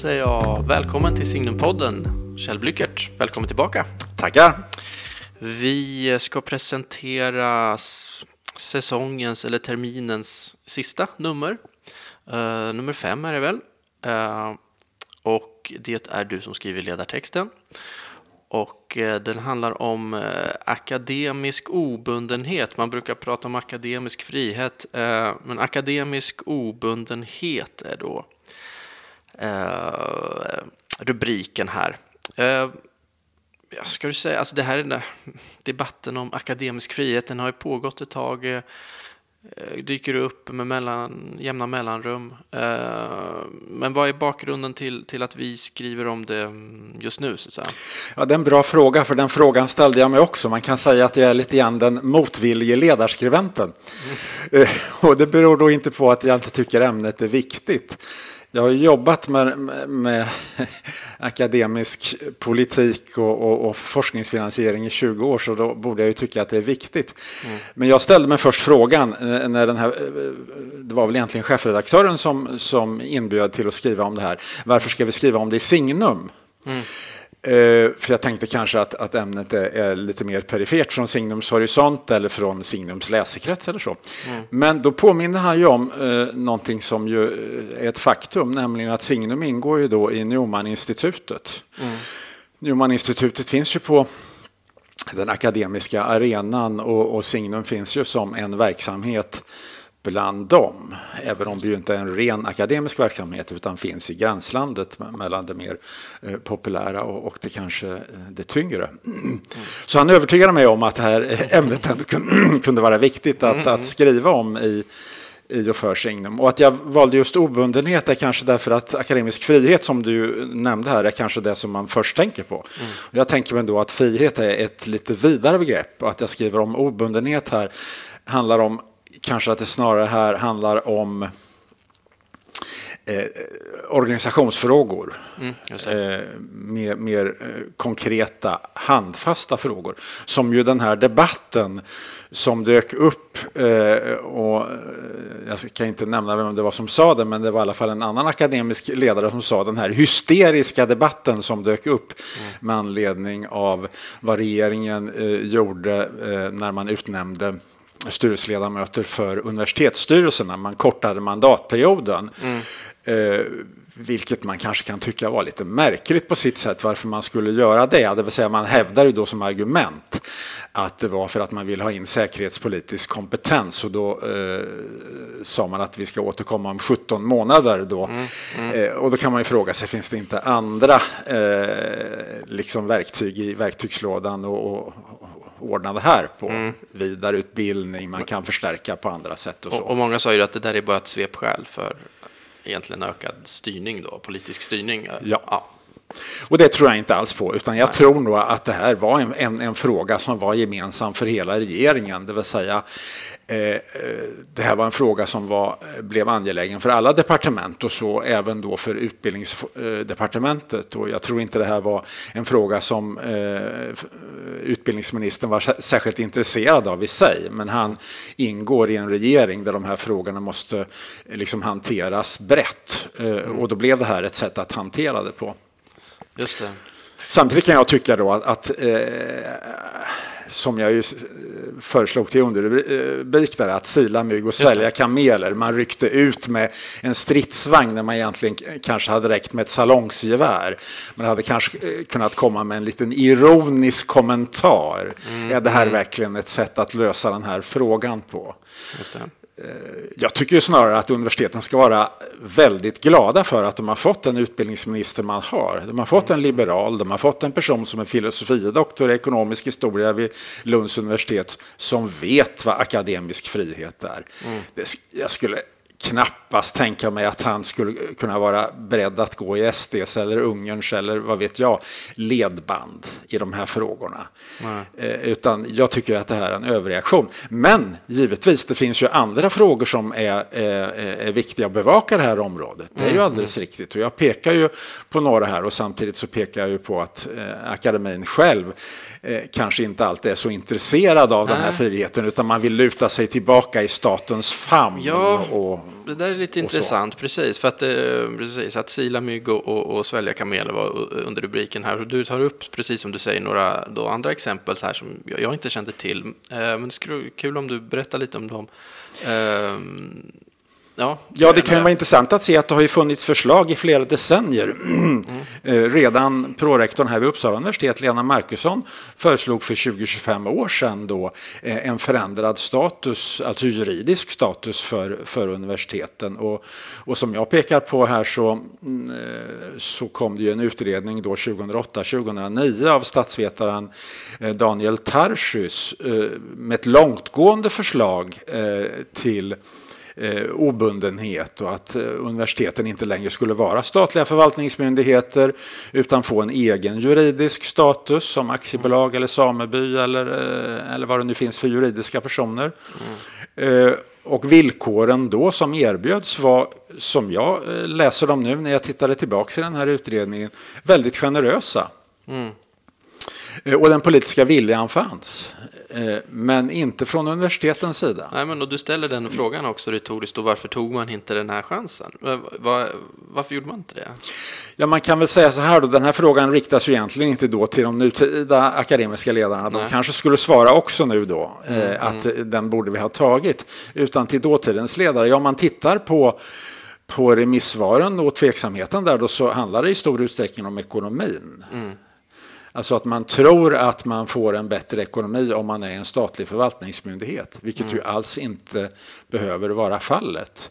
säger jag välkommen till Signumpodden. Kjell Blyckert, välkommen tillbaka. Tackar. Vi ska presentera säsongens eller terminens sista nummer. Uh, nummer fem är det väl. Uh, och det är du som skriver ledartexten. Och uh, den handlar om akademisk obundenhet. Man brukar prata om akademisk frihet, men akademisk obundenhet är då rubriken här. Jag ska du säga, alltså det här är debatten om akademisk frihet, den har ju pågått ett tag, eh, dyker upp med mellan, jämna mellanrum. Eh, men vad är bakgrunden till, till att vi skriver om det just nu? Så? Ja, det är en bra fråga, för den frågan ställde jag mig också. Man kan säga att jag är lite grann den motvillige ledarskribenten. Mm. Och det beror då inte på att jag inte tycker ämnet är viktigt. Jag har jobbat med, med akademisk politik och, och, och, forskningsfinansiering i 20 år så då borde jag ju tycka att det är viktigt. Mm. Men jag ställde mig först frågan eh, när den här, eh, det var väl egentligen chefredaktören som, som inbjöd till att skriva om det här. Varför ska vi skriva om det i signum? Mm. Eh, för jag tänkte kanske att, att ämnet är, är, lite mer perifert från Signums horisont eller från Signums läsekrets eller så. Mm. Men då påminner han ju om eh, någonting som ju är ett faktum, nämligen att Signum ingår ju då i Newman-institutet. Mm. Newman-institutet finns ju på den akademiska arenan och, och Signum finns ju som en verksamhet bland dem. Även om det ju inte är en ren akademisk verksamhet utan finns i gränslandet mellan det mer eh, populära och det kanske eh, det tyngre. Så han övertygade mig om att det här ämnet kunde vara viktigt att, att skriva om i, i och för Signum. Och att jag valde just obundenhet är kanske därför att akademisk frihet som du nämnde här är kanske det som man först tänker på. Mm. Jag tänker mig då att frihet är ett lite vidare begrepp och att jag skriver om obundenhet här handlar om kanske att det snarare här handlar om eh, organisationsfrågor. Mm, eh, mer, mer eh, konkreta, handfasta frågor. Som ju den här debatten som dök upp, eh, och eh, jag kan inte nämna vem det var som sa det, men det var i alla fall en annan akademisk ledare som sa den här hysteriska debatten som dök upp mm. med anledning av vad regeringen eh, gjorde när man utnämnde styrelseledamöter för universitetsstyrelserna. Man kortade mandatperioden. Mm. Eh, vilket man kanske kan tycka var lite märkligt på sitt sätt varför man skulle göra det. Det vill säga man hävdar ju då som argument att det var för att man vill ha in säkerhetspolitisk kompetens och då eh, sa man att vi ska återkomma om 17 månader då. Mm, mm. Eh, och då kan man ju fråga sig, finns det inte andra eh, liksom verktyg i verktygslådan och, och, ordna det här på mm. vidareutbildning, man kan förstärka på andra sätt. Och, så. och, och många sa ju att det där är bara ett svepskäl för egentligen ökad styrning då, politisk styrning. Ja. ja. Och det tror jag inte alls på, utan jag Nej. tror nog att det här var en, en, en, fråga som var gemensam för hela regeringen, det vill säga eh, eh det här var en fråga som var, blev angelägen för alla departement och så även då för utbildningsdepartementet. Och jag tror inte det här var en fråga som eh, utbildningsministern var särskilt intresserad av i sig, men han ingår i en regering där de här frågorna måste liksom hanteras brett eh, och då blev det här ett sätt att hantera det på. Just det. Samtidigt kan jag tycka då att, att eh, som jag ju föreslog till underrubrik där, att sila mygg och svälja kameler. Man ryckte ut med en stridsvagn när man egentligen kanske hade räckt med ett salongsgevär. Man hade kanske eh, kunnat komma med en liten ironisk kommentar. Mm. Är det här mm. verkligen ett sätt att lösa den här frågan på? Eh, jag tycker snarare att universiteten ska vara väldigt glada för att de har fått den utbildningsminister man har. De har fått en liberal, de har fått en person som är filosofidoktor i ekonomisk historia vid Lunds universitet som vet vad akademisk frihet är. Mm. Det, jag skulle knappast tänka mig att han skulle kunna vara beredd att gå i SDs eller Ungerns eller vad vet jag ledband i de här frågorna. Eh, utan jag tycker att det här är en överreaktion. Men givetvis, det finns ju andra frågor som är, är, är viktiga att bevaka det här området. Det är ju mm, alldeles mm. riktigt och jag pekar ju på några här och samtidigt så pekar jag ju på att eh, akademin själv eh, kanske inte alltid är så intresserad av Nej. den här friheten utan man vill luta sig tillbaka i statens famn. Ja. Och, det där är lite intressant, precis. För att, eh, precis, att sila mygg och, och, och svälja kameler var under rubriken här. Och du tar upp, precis som du säger, några då andra exempel här som jag inte kände till. Eh, men det skulle vara kul om du berättar lite om dem. Ja, ja, det kan ju vara intressant att se att det har ju funnits förslag i flera decennier. Mm. Redan prorektorn här vid Uppsala universitet, Lena Markusson, föreslog för 20-25 år sedan då eh, en förändrad status, alltså juridisk status för, för universiteten. Och, och som jag pekar på här så, mm, eh, så kom det ju en utredning då 2008-2009 av statsvetaren Daniel Tarschys med ett långtgående förslag till eh, obundenhet och att eh, universiteten inte längre skulle vara statliga förvaltningsmyndigheter utan få en egen juridisk status som aktiebolag eller sameby eller, eh, eller vad det nu finns för juridiska personer. Mm. Och villkoren då som erbjöds var, som jag eh, läser dem nu när jag tittade tillbaka i den här utredningen, väldigt generösa. Mm. Eh, och den politiska viljan fanns. Eh, men inte från universitetens sida. Nej, men och du ställer den frågan också retoriskt. Och varför tog man inte den här chansen? Var, varför gjorde man inte det? Ja, man kan väl säga så här då. Den här frågan riktas ju egentligen inte då till de nutida akademiska ledarna. Nej. De kanske skulle svara också nu då eh, mm, att mm. den borde vi ha tagit. Utan till dåtidens ledare. Ja, man tittar på på remissvaren och tveksamheten där då så handlar det i stor utsträckning om ekonomin. Mm. Alltså att man tror att man får en bättre ekonomi om man är en statlig förvaltningsmyndighet, vilket mm. ju alls inte behöver vara fallet.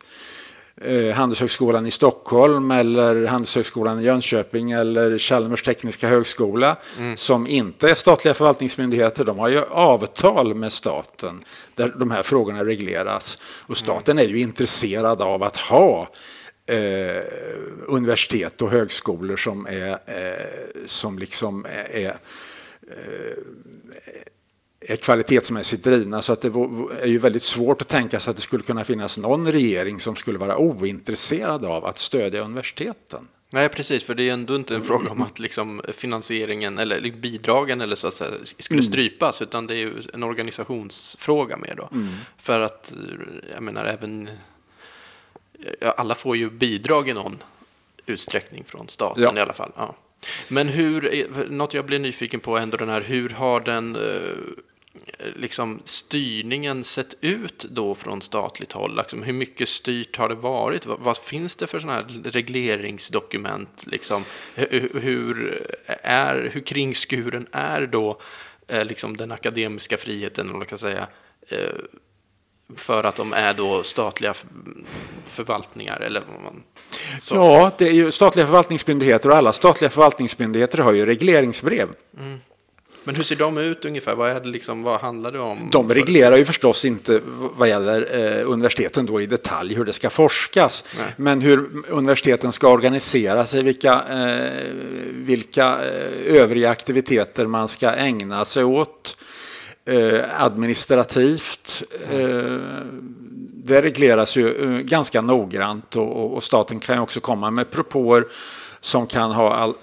Eh, Handelshögskolan i Stockholm eller Handelshögskolan i Jönköping eller Chalmers tekniska högskola mm. som inte är statliga förvaltningsmyndigheter, de har ju avtal med staten där de här frågorna regleras. Och staten mm. är ju intresserad av att ha eh, universitet och högskolor som är, eh, som liksom är, eh, är kvalitetsmässigt drivna. Så att det är ju väldigt svårt att tänka sig att det skulle kunna finnas någon regering som skulle vara ointresserad av att stödja universiteten. Nej, precis, för det är ändå inte en fråga om att liksom finansieringen eller bidragen eller så att säga, skulle mm. strypas, utan det är ju en organisationsfråga mer då. Mm. För att, jag menar, även alla får ju bidrag i någon utsträckning från staten ja. i alla fall. Ja. Men hur, något jag blir nyfiken på ändå den här, hur har den eh, liksom styrningen sett ut då från statligt håll? Liksom, hur mycket styrt har det varit? Vad, vad finns det för sådana här regleringsdokument? Liksom, hur, hur, är, hur kringskuren är då eh, liksom den akademiska friheten, eller kan säga, eh, för att de är då statliga förvaltningar? Eller vad man, så. Ja, det är ju statliga förvaltningsmyndigheter och alla statliga förvaltningsmyndigheter har ju regleringsbrev. Mm. Men hur ser de ut ungefär? Vad, är det liksom, vad handlar det om? De reglerar ju förstås inte vad gäller eh, universiteten då i detalj hur det ska forskas. Nej. Men hur universiteten ska organisera sig, vilka, eh, vilka eh, övriga aktiviteter man ska ägna sig åt Eh, administrativt. Eh, det regleras ju eh, ganska noggrant och, och, staten kan ju också komma med propåer som kan ha all,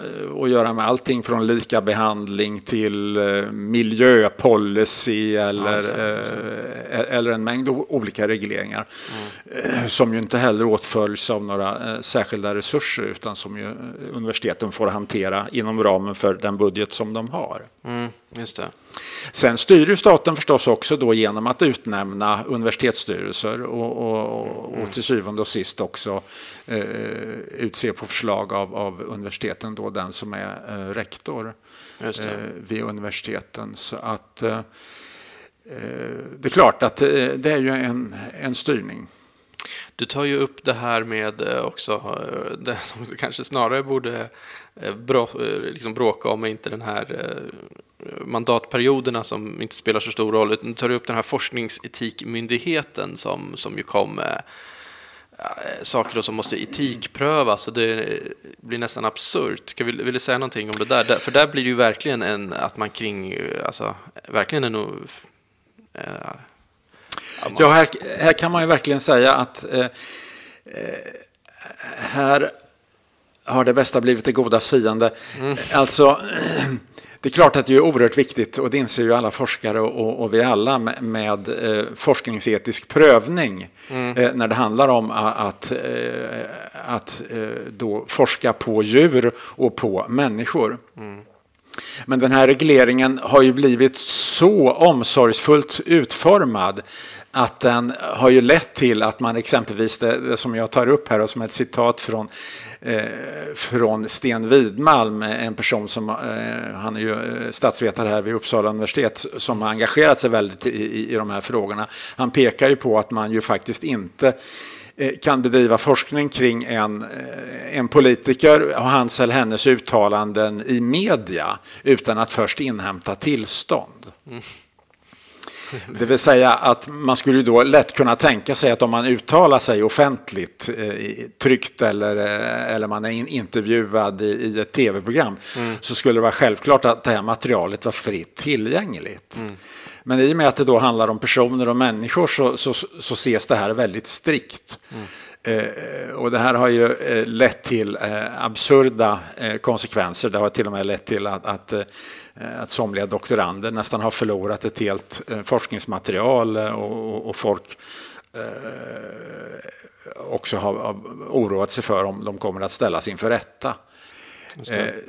att göra med allting från lika behandling till miljöpolicy eller, ja, eller en mängd olika regleringar. Mm. Som ju inte heller åtföljs av några särskilda resurser utan som ju universiteten får hantera inom ramen för den budget som de har. Mm, just det. Sen styr ju staten förstås också då genom att utnämna universitetsstyrelser och, och, och till syvende och sist också eh, utse på förslag av, av universiteten då den som är eh, rektor eh, vid universiteten. Så att eh, eh det är klart att eh, det är ju en, en styrning. Du tar ju upp det här med eh, också, det som kanske snarare borde Eh, eh, liksom bråka om, inte den här eh, mandatperioderna som inte spelar så stor roll. Nu tar du upp den här forskningsetikmyndigheten som, som ju kom med saker som måste etikprövas och det blir nästan absurt. Vill, vill du säga någonting om det där? För där blir det ju verkligen en, att man kring, alltså, verkligen en... Äh, ja, här, här kan man ju verkligen säga att eh, här har det bästa blivit det godas fiende. Mm. Alltså, Det är klart att det är oerhört viktigt, och det inser ju alla forskare och, och vi alla, med, med eh, forskningsetisk prövning mm. eh, när det handlar om att, eh, att eh, då forska på djur och på människor. Mm. Men den här regleringen har ju blivit så omsorgsfullt utformad att den har ju lett till att man exempelvis, det, det som jag tar upp här och som ett citat från, eh, från Sten Widmalm, en person som, eh, han är ju eh, statsvetare här vid Uppsala universitet, som har engagerat sig väldigt i, i, i de här frågorna. Han pekar ju på att man ju faktiskt inte eh, kan bedriva forskning kring en, eh, en politiker och hans eller hennes uttalanden i media utan att först inhämta tillstånd. Mm. Det vill säga att man skulle då lätt kunna tänka sig att om man uttalar sig offentligt, eh, tryckt eller, eh, eller man är intervjuad i, i ett tv-program, mm. så skulle det vara självklart att det här materialet var fritt tillgängligt. Mm. Men i och med att det då handlar om personer och människor så, så, så ses det här väldigt strikt. Mm. Eh, och det här har ju eh, lett till eh, absurda eh, konsekvenser. Det har till och med lett till att, att Eh, att somliga doktorander nästan har förlorat ett helt eh, forskningsmaterial eh, och, och folk eh, också har oroat sig för om de kommer att ställas inför rätta.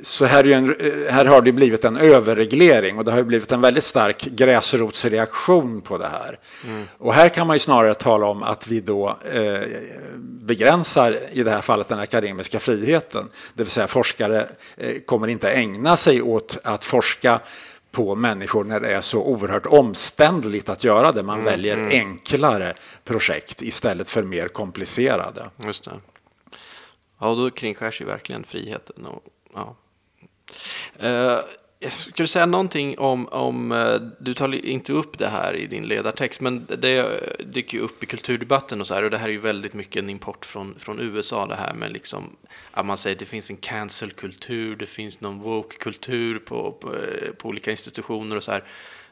Så här, en, här, har det blivit en överreglering och det har blivit en väldigt stark gräsrotsreaktion på det här. Mm. Och här kan man ju snarare tala om att vi då eh, begränsar i det här fallet den akademiska friheten. Det vill säga forskare eh, kommer inte ägna sig åt att forska på människor när det är så oerhört omständligt att göra det. Man mm, väljer mm. enklare projekt istället för mer komplicerade. Just det. Ja, då kringskärs ju verkligen friheten. Och, ja. Uh, jag skulle säga någonting om, om, eh, du tar inte upp det här i din ledartext, men det dyker ju upp i kulturdebatten och så här, och det här är ju väldigt mycket en import från, från USA, det här med liksom, att man säger att det finns en cancel-kultur, det finns någon woke-kultur på, på, på, olika institutioner och så här.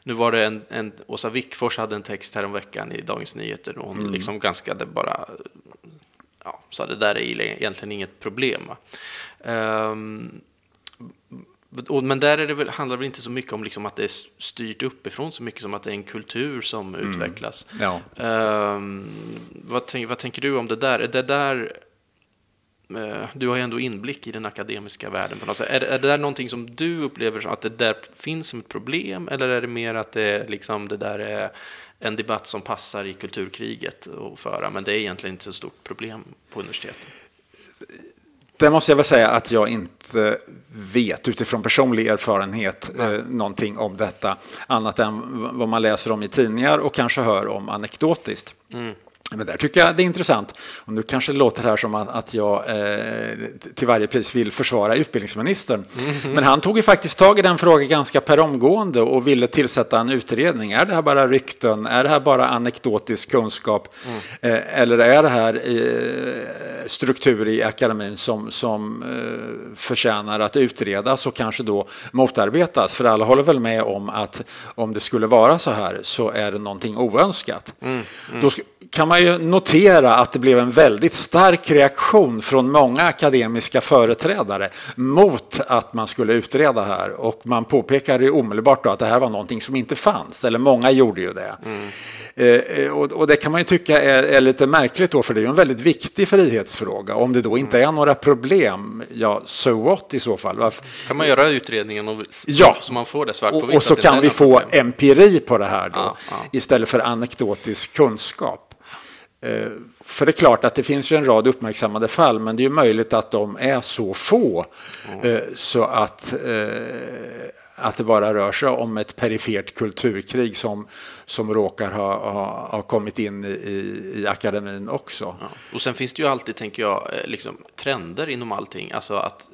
Nu var det en, en Åsa Wickfors hade en text här om veckan i Dagens Nyheter, och hon mm. liksom ganska bara, ja, så det där är egentligen inget problem. Um, men där är det väl, handlar det väl inte så mycket om liksom att det är styrt uppifrån så mycket som att det är en kultur som mm. utvecklas. Ja. Um, vad, tänk, vad, tänker du om det där? Är det där du har ju ändå inblick i den akademiska världen. På något sätt. Är, är det där någonting som du upplever att det där finns som ett problem eller är det mer att det, liksom, det där är en debatt som passar i kulturkriget att föra men det är egentligen inte så stort problem på universitetet? Det måste jag väl säga att jag inte vet utifrån personlig erfarenhet eh, någonting om detta annat än vad man läser om i tidningar och kanske hör om anekdotiskt. Mm. Men där tycker jag det är intressant. Och nu kanske det låter här som att jag eh, till varje pris vill försvara utbildningsministern. Mm. Men han tog ju faktiskt tag i den frågan ganska per omgående och ville tillsätta en utredning. Är det här bara rykten? Är det här bara anekdotisk kunskap? Mm. Eh, eller är det här eh, struktur i akademin som, som eh, förtjänar att utredas och kanske då motarbetas? För alla håller väl med om att om det skulle vara så här så är det någonting oönskat. Mm. mm. Då kan man ju notera att det blev en väldigt stark reaktion från många akademiska företrädare mot att man skulle utreda här och man påpekade omedelbart att det här var någonting som inte fanns, eller många gjorde ju det. Mm. Eh, och, och, det kan man ju tycka är, är, lite märkligt då, för det är ju en väldigt viktig frihetsfråga. Om det då inte mm. är några problem, ja, so what i så fall? Varför? Kan man göra utredningen och, ja. så man får det svart på vitt? Och så kan vi få problem. empiri på det här då, ja, ja. istället för anekdotisk kunskap. Eh, för det är klart att det finns ju en rad uppmärksammade fall, men det är ju möjligt att de är så få mm. så att, eh, att det bara rör sig om ett perifert kulturkrig som, som råkar ha, ha, ha kommit in i, i akademin också. Ja. Och sen finns det ju alltid, tänker jag, liksom, trender inom allting, alltså att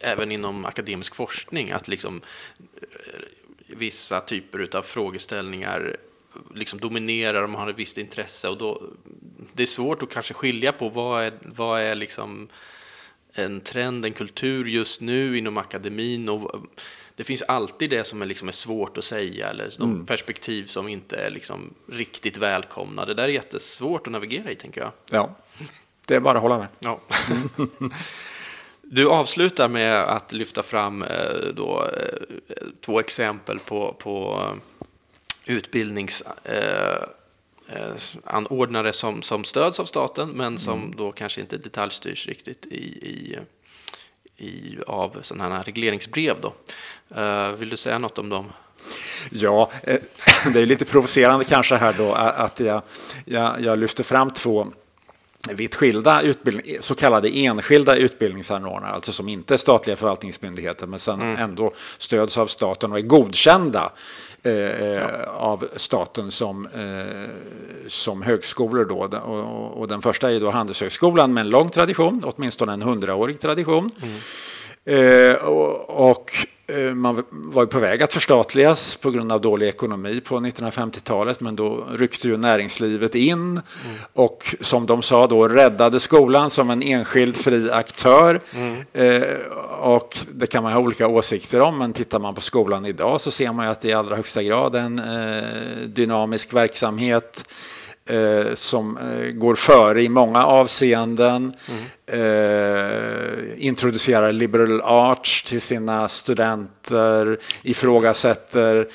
även inom akademisk forskning, att liksom vissa typer av frågeställningar liksom dominerar och man har ett visst intresse och då det är svårt att kanske skilja på vad är, vad är liksom en trend, en kultur just nu inom akademin och det finns alltid det som är, liksom är svårt att säga eller de mm. perspektiv som inte är liksom riktigt välkomna. Det där är jättesvårt att navigera i tänker jag. Ja, det är bara att hålla med. Ja. Du avslutar med att lyfta fram eh, då, eh, två exempel på, på utbildningsanordnare som, som stöds av staten men som mm. då kanske inte detaljstyrs riktigt i, i, i, av sådana här regleringsbrev. Då. Vill du säga något om dem? Ja, det är lite provocerande kanske här då att jag, jag, jag lyfter fram två vitt skilda utbildning, så kallade enskilda utbildningsanordnare, alltså som inte är statliga förvaltningsmyndigheter men sen mm. ändå stöds av staten och är godkända eh, ja. av staten som, eh, som högskolor. Då. Och, och, den första är då Handelshögskolan med en lång tradition, åtminstone en hundraårig tradition. Mm. Eh, och, och Eh, man var på väg att förstatligas på grund av dålig ekonomi på 1950-talet men då ryckte ju näringslivet in mm. och som de sa då räddade skolan som en enskild fri aktör. Mm. Eh, och det kan man ha olika åsikter om men tittar man på skolan idag så ser man ju att det i allra högsta grad är en eh, dynamisk verksamhet eh, som eh, går före i många avseenden. Mm. Eh, introducerar liberal arts till sina studenter, ifrågasätter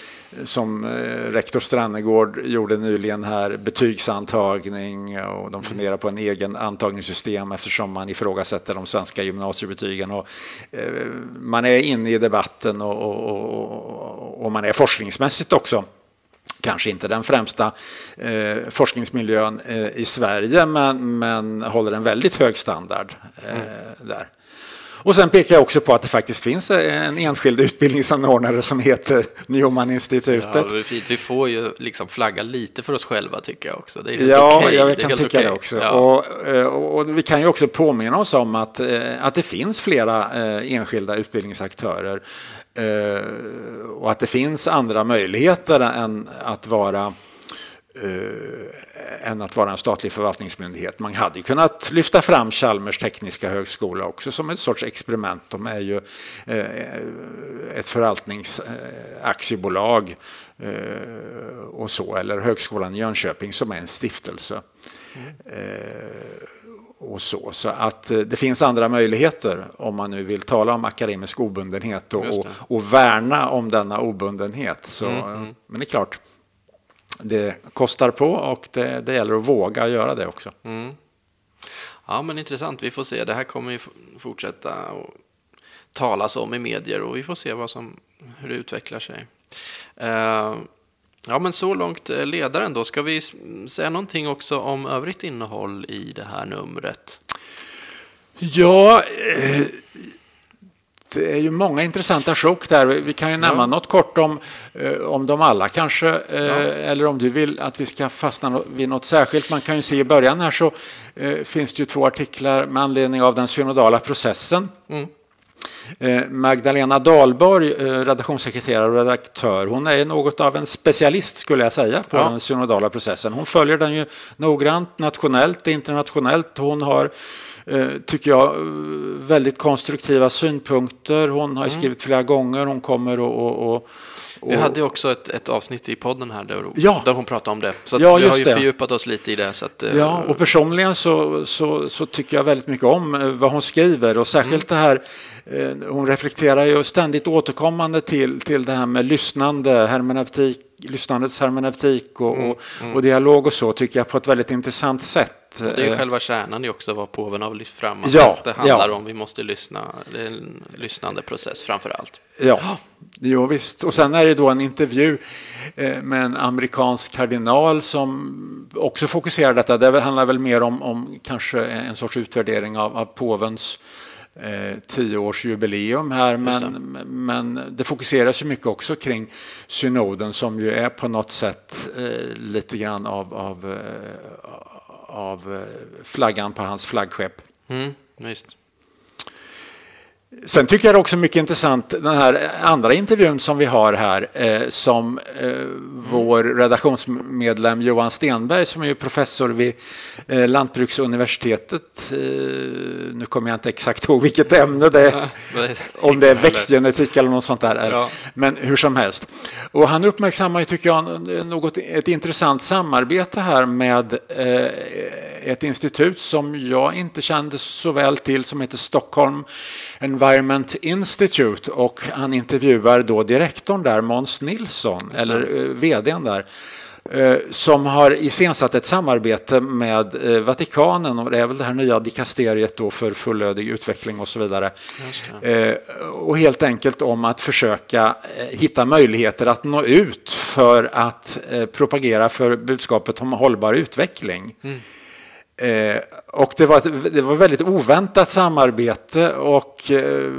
som eh, rektor Strannegård gjorde nyligen här, betygsantagning och de funderar på en egen antagningssystem eftersom man ifrågasätter de svenska gymnasiebetygen. Och, eh, man är inne i debatten och, och, och, och man är forskningsmässigt också kanske inte den främsta eh, forskningsmiljön eh, i Sverige men, men håller en väldigt hög standard eh, mm. där. Och sen pekar jag också på att det faktiskt finns en enskild utbildningsanordnare som heter Newman-institutet. Ja, vi får ju liksom flagga lite för oss själva tycker jag också. ja, okay. jag kan tycka okay. det också. Ja. Och, eh, och, och, vi kan ju också påminna oss om att, eh, att det finns flera eh, enskilda utbildningsaktörer och att det finns andra möjligheter än att vara eh, än att vara en statlig förvaltningsmyndighet. Man hade kunnat lyfta fram Chalmers tekniska högskola också som ett sorts experiment. De är ju eh, ett förvaltningsaktiebolag och så, eller Högskolan i Jönköping som är en stiftelse. Mm och så. Så att eh, det finns andra möjligheter om man nu vill tala om akademisk obundenhet och, och, och, värna om denna obundenhet. Så, mm, mm. Men det är klart, det kostar på och det, det gäller att våga göra det också. Mm. Ja, men intressant. Vi får se. Det här kommer ju fortsätta att talas om i medier och vi får se vad som, hur det utvecklar sig. Uh, Ja, men så långt eh, ledaren då. Ska vi säga någonting också om övrigt innehåll i det här numret? Ja, eh, det är ju många intressanta sjok där. Vi kan ju nämna ja. något kort om, eh, om dem alla kanske. Ja. Eller om du vill att vi ska fastna vid något särskilt. Man kan ju se i början här så finns det ju två artiklar med anledning av den synodala processen. Mm. Eh, Magdalena Dahlborg, eh, redaktionssekreterare och redaktör, hon är något av en specialist skulle jag säga på ja. den synodala processen. Hon följer den ju noggrant nationellt och internationellt. Hon har, eh, tycker jag, väldigt konstruktiva synpunkter. Hon har mm. skrivit flera gånger, hon kommer och, och, och vi hade också ett, ett avsnitt i podden här där, ja. där hon pratade om det. Så ja, vi har ju det. fördjupat oss lite i det. Så att, ja, och personligen så, så, så, tycker jag väldigt mycket om vad hon skriver och särskilt mm. det här Eh, hon reflekterar ju ständigt återkommande till, till det här med lyssnande, hermeneutik, lyssnandets hermeneutik och, mm, mm. och dialog och så tycker jag på ett väldigt intressant sätt. Det är eh, själva kärnan i också vad påven har lyft fram. Ja, det handlar ja. om vi måste lyssna. Det är en lyssnande process framför allt. Ja, jo, visst. Och sen är det då en intervju eh, med en amerikansk kardinal som också fokuserar detta. Det handlar väl mer om, om kanske en sorts utvärdering av, av påvens eh, tioårsjubileum här men, det. men det fokuseras ju mycket också kring synoden som ju är på något sätt eh, lite grann av, av, eh, av eh, flaggan på hans flaggskepp. Mm, visst. Sen tycker jag också mycket intressant den här andra intervjun som vi har här eh, som eh, vår redaktionsmedlem Johan Stenberg som är professor vid eh, Lantbruksuniversitetet. Eh, nu kommer jag inte exakt ihåg vilket ämne det är. om det är växtgenetik eller något sånt där. Ja. Men hur som helst. Och han uppmärksammar tycker jag, något, ett intressant samarbete här med eh, ett institut som jag inte kände så väl till som heter Stockholm Environment Institute och han intervjuar då direktorn där, Måns Nilsson, eller eh, vdn där eh, som har iscensatt ett samarbete med eh, Vatikanen och det är väl det här nya dikasteriet då för fullödig utveckling och så vidare. Och helt enkelt om att försöka hitta möjligheter att nå ut för att propagera för budskapet om hållbar utveckling. Mm. Eh, och det var, ett, det var väldigt oväntat samarbete och eh,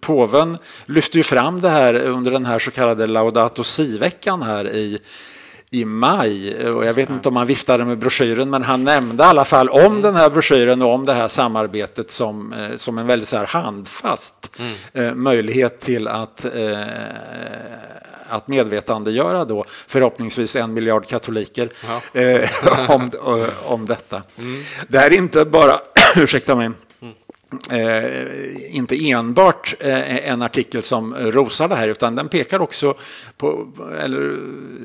påven lyfte ju fram det här under den här så kallade Laudato Si-veckan här i, i maj. Och jag vet inte om han viftade med broschyren men han nämnde i alla fall om mm. den här broschyren och om det här samarbetet som, eh, som en väldigt så här handfast mm. Eh, möjlighet till att eh, att medvetandegöra då förhoppningsvis en miljard katoliker eh, om, om detta. Mm. Det är inte bara, ursäkta mig, Eh, inte enbart eh, en artikel som rosar det här utan den pekar också på, eller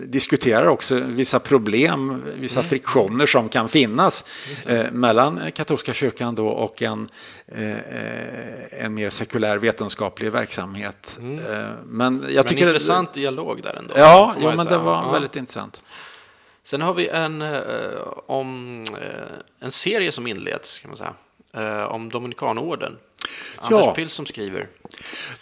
diskuterar också vissa problem, vissa mm. friktioner som kan finnas eh, mellan katolska kyrkan då och en, eh, en mer sekulär vetenskaplig verksamhet. Mm. Eh, men jag tycker en intressant det, dialog där ändå. Ja, ja men det var ja. väldigt intressant. Sen har vi en, eh, om, en serie som inleds, kan man säga eh, om Dominikanorden. Anders ja. Pill som skriver.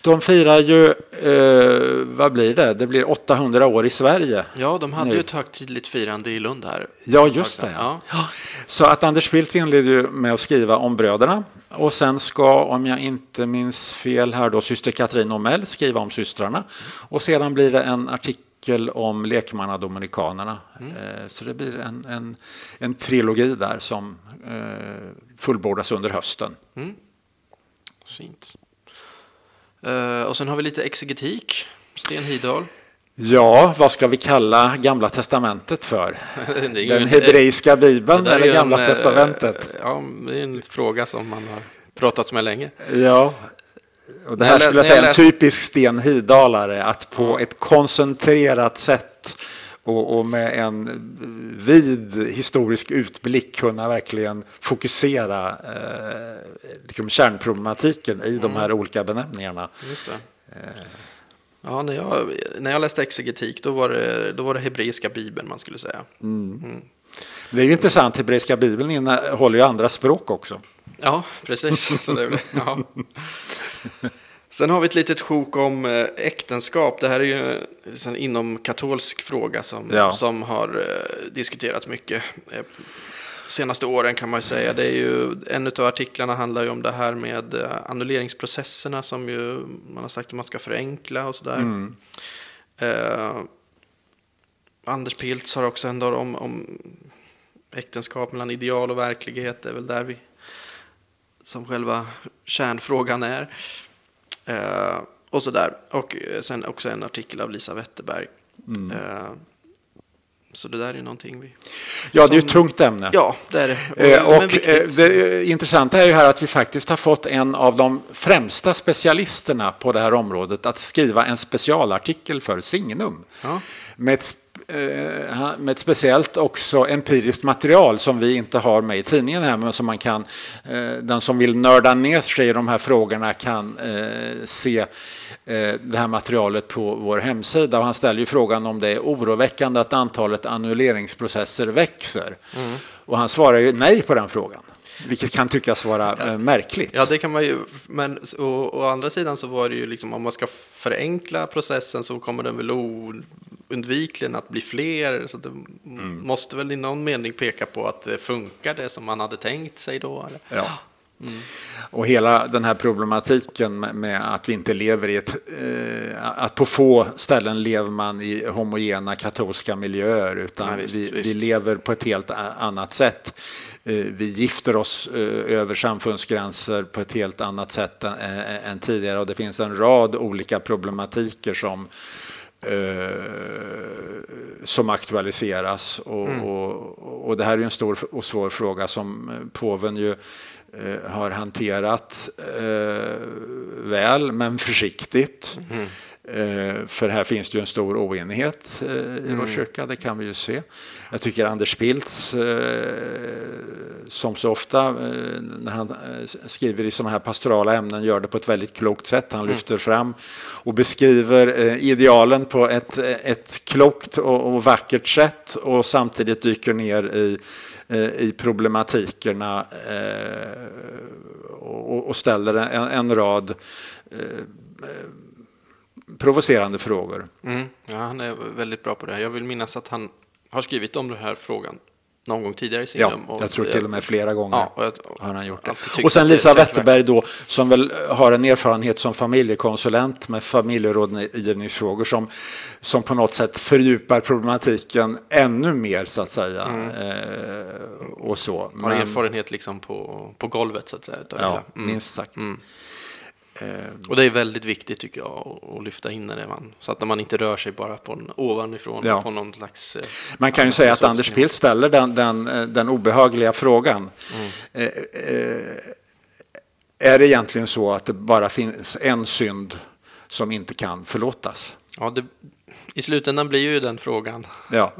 De firar ju, eh, vad blir det? Det blir 800 år i Sverige. Ja, de hade nu. ju ett högtidligt firande i Lund här. Ja, just det. Ja. ja. Så att Anders Pilz inleder ju med att skriva om bröderna och sen ska, om jag inte minns fel här då, syster Katrin Omell skriva om systrarna och sedan blir det en artikel om lekmannadominikanerna. Mm. Eh, så det blir en, en, en trilogi där som eh, fullbordas under hösten. Mm. Fint. Uh, och sen har vi lite exegetik. Sten Hidahl. Ja, vad ska vi kalla Gamla Testamentet för? Den hebreiska bibeln eller Gamla en, eh, Testamentet? Ja, det är en fråga som man har pratat med länge. Ja, och det här skulle jag säga en typisk Sten Hidalare, att på ett koncentrerat sätt och, och, med en vid historisk utblick kunna verkligen fokusera eh, liksom kärnproblematiken i mm. de här olika benämningarna. Eh. Ja, när jag, när jag läste exegetik då var, det, då var det hebreiska bibeln man skulle säga. Mm. Mm. Det är ju intressant, hebreiska bibeln innehåller ju andra språk också. Ja, precis. Så det, ja. Sen har vi ett litet sjok om eh, äktenskap. Det här är ju en inom katolsk fråga som, ja. som har eh, diskuterats mycket eh, senaste åren kan man säga. Det är ju, en av artiklarna handlar ju om det här med annulleringsprocesserna som ju man har sagt att man ska förenkla och sådär. Mm. Eh, Anders Piltz har också en om, om äktenskap mellan ideal och verklighet. Det är väl där vi som själva kärnfrågan är. Eh, och sådär. Och eh, sen också en artikel av Lisa Wetterberg. Mm. Eh, så det där är någonting vi... Ja, det är ju ett tungt ämne. Ja, det är det. Eh, och, och eh, det intressanta är ju här att vi faktiskt har fått en av de främsta specialisterna på det här området att skriva en specialartikel för Signum. Ja. Med ett med ett speciellt också empiriskt material som vi inte har med i tidningen här men som man kan, eh, den som vill nörda ner sig i de här frågorna kan eh, se det här materialet på vår hemsida. Och han ställer ju frågan om det är oroväckande att antalet annulleringsprocesser växer. Mm. Och han svarar ju nej på den frågan. Vilket kan tyckas vara ja. märkligt. Ja, det kan man ju. Men å, å, andra sidan så var det ju liksom om man ska förenkla processen så kommer den väl oundvikligen att bli fler. Så det mm. måste väl i någon mening peka på att det funkar det som man hade tänkt sig då. Eller? Ja. Mm. Och hela den här problematiken med att vi inte lever i ett... Eh, att på få ställen lever man i homogena katolska miljöer utan ja, visst, vi, visst. vi, lever på ett helt annat sätt vi gifter oss över samfundsgränser på ett helt annat sätt än, än tidigare och det finns en rad olika problematiker som som aktualiseras. Och, mm. och, och, det här är en stor och svår fråga som påven ju Eh, har hanterat eh, väl, men försiktigt. Mm. Eh, för här finns det ju en stor oenighet i mm. vår kyrka, det kan vi ju se. Jag tycker Anders Piltz, som så ofta när han skriver i sådana här pastorala ämnen, gör det på ett väldigt klokt sätt. Han mm. lyfter fram och beskriver idealen på ett, ett klokt och, och vackert sätt och samtidigt dyker ner i Eh, i problematikerna eh, och ställer en, en rad eh, provocerande frågor. Mm. Ja, han är väldigt bra på det. Jag vill minnas att han har skrivit om den här frågan någon gång tidigare i sin Ja, och, jag tror till och med flera gånger ja, jag, har han gjort det. Och sen Lisa Wetterberg då, som väl har en erfarenhet som familjekonsulent med familjerådgivningsfrågor som, som på något sätt fördjupar problematiken ännu mer så att säga. Mm. Eh, och så. Har Men, erfarenhet liksom på, på golvet så att säga. Ja, mm. minst sagt. Mm. Eh, och det är väldigt viktigt tycker jag att lyfta in det man, så att man inte rör sig bara på en, ovanifrån ja. på någon slags. Eh, man kan ju säga att Anders Pilt ställer den, den, eh, den obehagliga frågan. Mm. är det egentligen så att det bara finns en synd som inte kan förlåtas? Ja, det, i slutändan blir ju den frågan. Ja.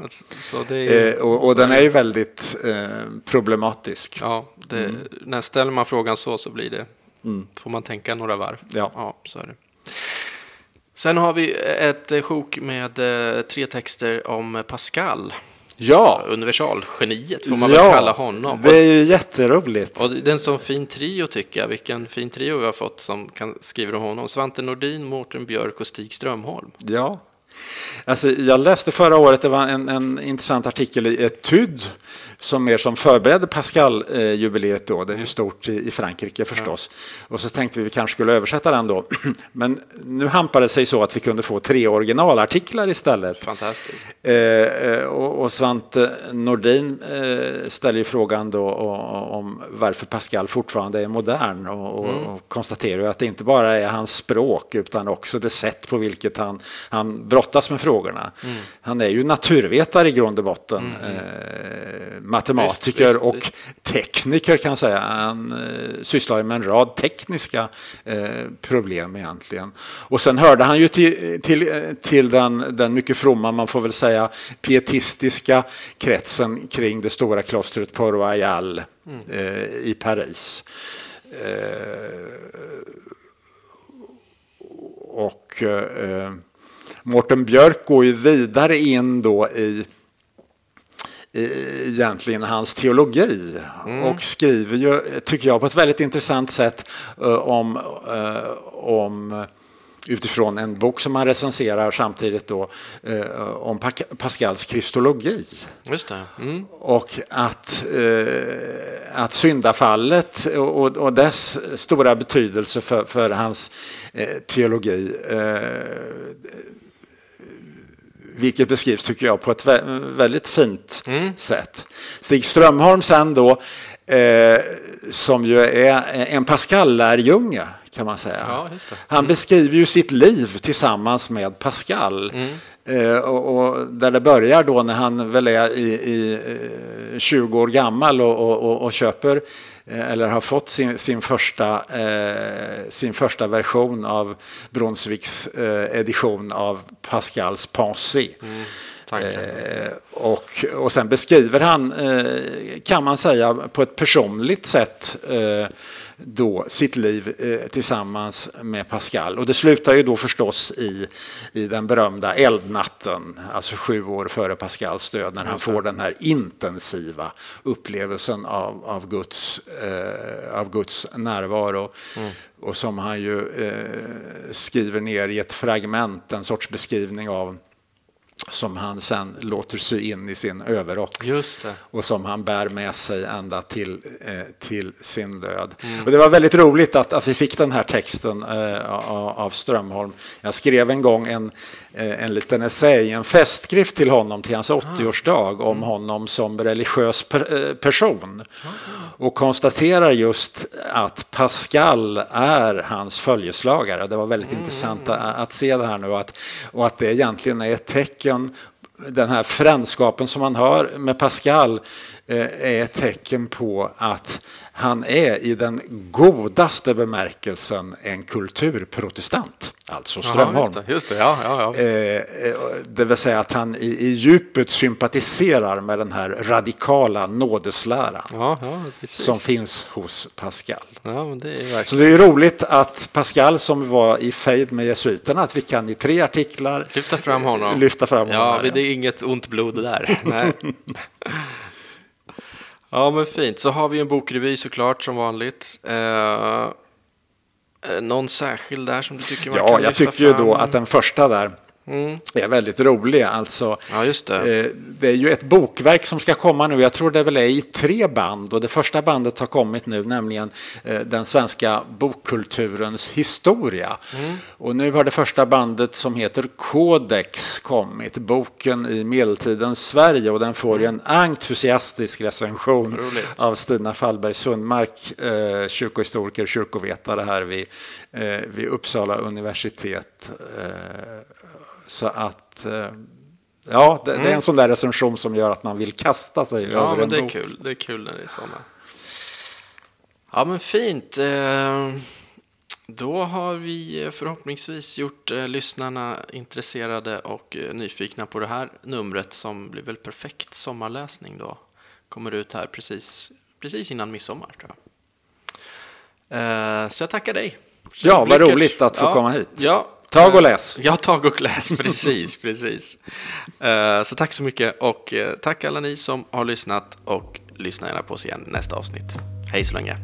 Ju, eh, och, och den är ju väldigt eh, problematisk. Ja, det, mm. när ställer man frågan så så blir det Mm. Får man tänka några varv. Ja. ja så är det. Sen har vi ett sjok med eh, tre texter om Pascal. Ja. Universalgeniet får man ja, väl kalla honom. Det är ju jätteroligt. Och det är en sån fin trio tycker jag. Vilken fin trio vi har fått som kan skriva om honom. Svante Nordin, Mårten Björk och Stig Strömholm. Ja. Alltså, jag läste förra året, det var en, en intressant artikel i Etude som mer som förberedde Pascal-jubileet då. Det är ju stort i, i Frankrike förstås. Ja. Och så tänkte vi att vi kanske skulle översätta den då. Men nu hampade det sig så att vi kunde få tre originalartiklar istället. Fantastiskt. Eh, eh och, och Svante Nordin eh, ställer ju frågan då om varför Pascal fortfarande är modern och, och, mm. och konstaterar att det inte bara är hans språk utan också det sätt på vilket han, han brottas med frågorna. Mm. Han är ju naturvetare i grund och botten. Mm. Eh, matematiker visst, visst, och tekniker kan jag säga. Han eh, sysslar med en rad tekniska eh, problem egentligen. Och sen hörde han ju till, till, till den, den mycket fromma, man får väl säga pietistiska kretsen kring det stora klostret Port Royal mm. eh, i Paris. Eh, och eh, Mårten Björk går ju vidare in då i egentligen hans teologi mm. och skriver ju, tycker jag, på ett väldigt intressant sätt uh, om, uh, om utifrån en bok som han recenserar samtidigt då uh, om pa Pascals kristologi. Just det. Mm. Och att, att syndafallet och, och dess stora betydelse för, för hans teologi vilket beskrivs, tycker jag, på ett väldigt fint mm. sätt. Stig Strömholm sen då, eh, som ju är en Pascal-lärjunge, kan man säga. Ja, mm. Han beskriver ju sitt liv tillsammans med Pascal. Mm. Eh, och, och, där det börjar då när han väl är i, i 20 eh, år gammal och, och, och köper eller har fått sin, sin, första, eh, sin första version av Brunswicks eh, edition av Pascals Pensée. Mm. Eh, och, och sen beskriver han, eh, kan man säga, på ett personligt sätt eh, då sitt liv eh, tillsammans med Pascal. Och det slutar ju då förstås i, i den berömda eldnatten, alltså sju år före Pascals död, när han får den här intensiva upplevelsen av, av, Guds, eh, av Guds närvaro. Mm. Och som han ju eh, skriver ner i ett fragment, en sorts beskrivning av som han sen låter sy in i sin överrock och som han bär med sig ända till, eh, till sin död. Mm. Och det var väldigt roligt att, att vi fick den här texten eh, av Strömholm. Jag skrev en gång en, eh, en liten essä, en festskrift till honom till hans 80-årsdag om mm. honom som religiös per, eh, person. Och konstaterar just att Pascal är hans följeslagare. Det var väldigt mm. intressant att, att, se det här nu att, och att det egentligen är ett tecken den här frändskapen som man har med Pascal eh, är ett tecken på att han är i den godaste bemärkelsen en kulturprotestant, alltså Strömholm. Aha, just det. Ja, ja, ja. Eh, det vill säga att han i, i djupet sympatiserar med den här radikala nådesläran ja, som finns hos Pascal. Det Så det är roligt att Pascal som var i fejd med jesuiterna, att vi kan i tre artiklar lyfta fram honom. Lyfta fram honom ja, det är inget ont blod där. Nej. Ja, men fint. Så har vi en bokrevy såklart som vanligt. Eh, någon särskild där som du tycker man ja, kan Ja, jag tycker ju då att den första där Mm. är väldigt rolig. Alltså, ja, det. Eh, det är ju ett bokverk som ska komma nu. Jag tror det väl är i tre band och det första bandet har kommit nu, nämligen eh, den svenska bokkulturens historia. Mm. Och nu har det första bandet som heter Codex kommit, boken i medeltidens Sverige och den får ju en entusiastisk recension Roligt. av Stina Fallberg Sundmark, eh, kyrkohistoriker, kyrkovetare här vid, eh, vid Uppsala universitet. Eh, så att eh, ja, det, mm. det, är en mm. sån där recension som gör att man vill kasta sig ja, över en det bok. Är kul. Det är kul när det är sådana. Ja, men fint. Eh, då har vi förhoppningsvis gjort eh, lyssnarna intresserade och nyfikna på det här numret som blir väl perfekt sommarläsning då. Kommer ut här precis, precis innan midsommar tror jag. Så jag tackar dig. Ja, vad roligt att få ja, komma hit. Ja, Tag och läs. Ja, tag och läs, precis, precis. Eh, så tack så mycket och eh, tack alla ni som har lyssnat och lyssna gärna på oss igen nästa avsnitt. Hej så länge.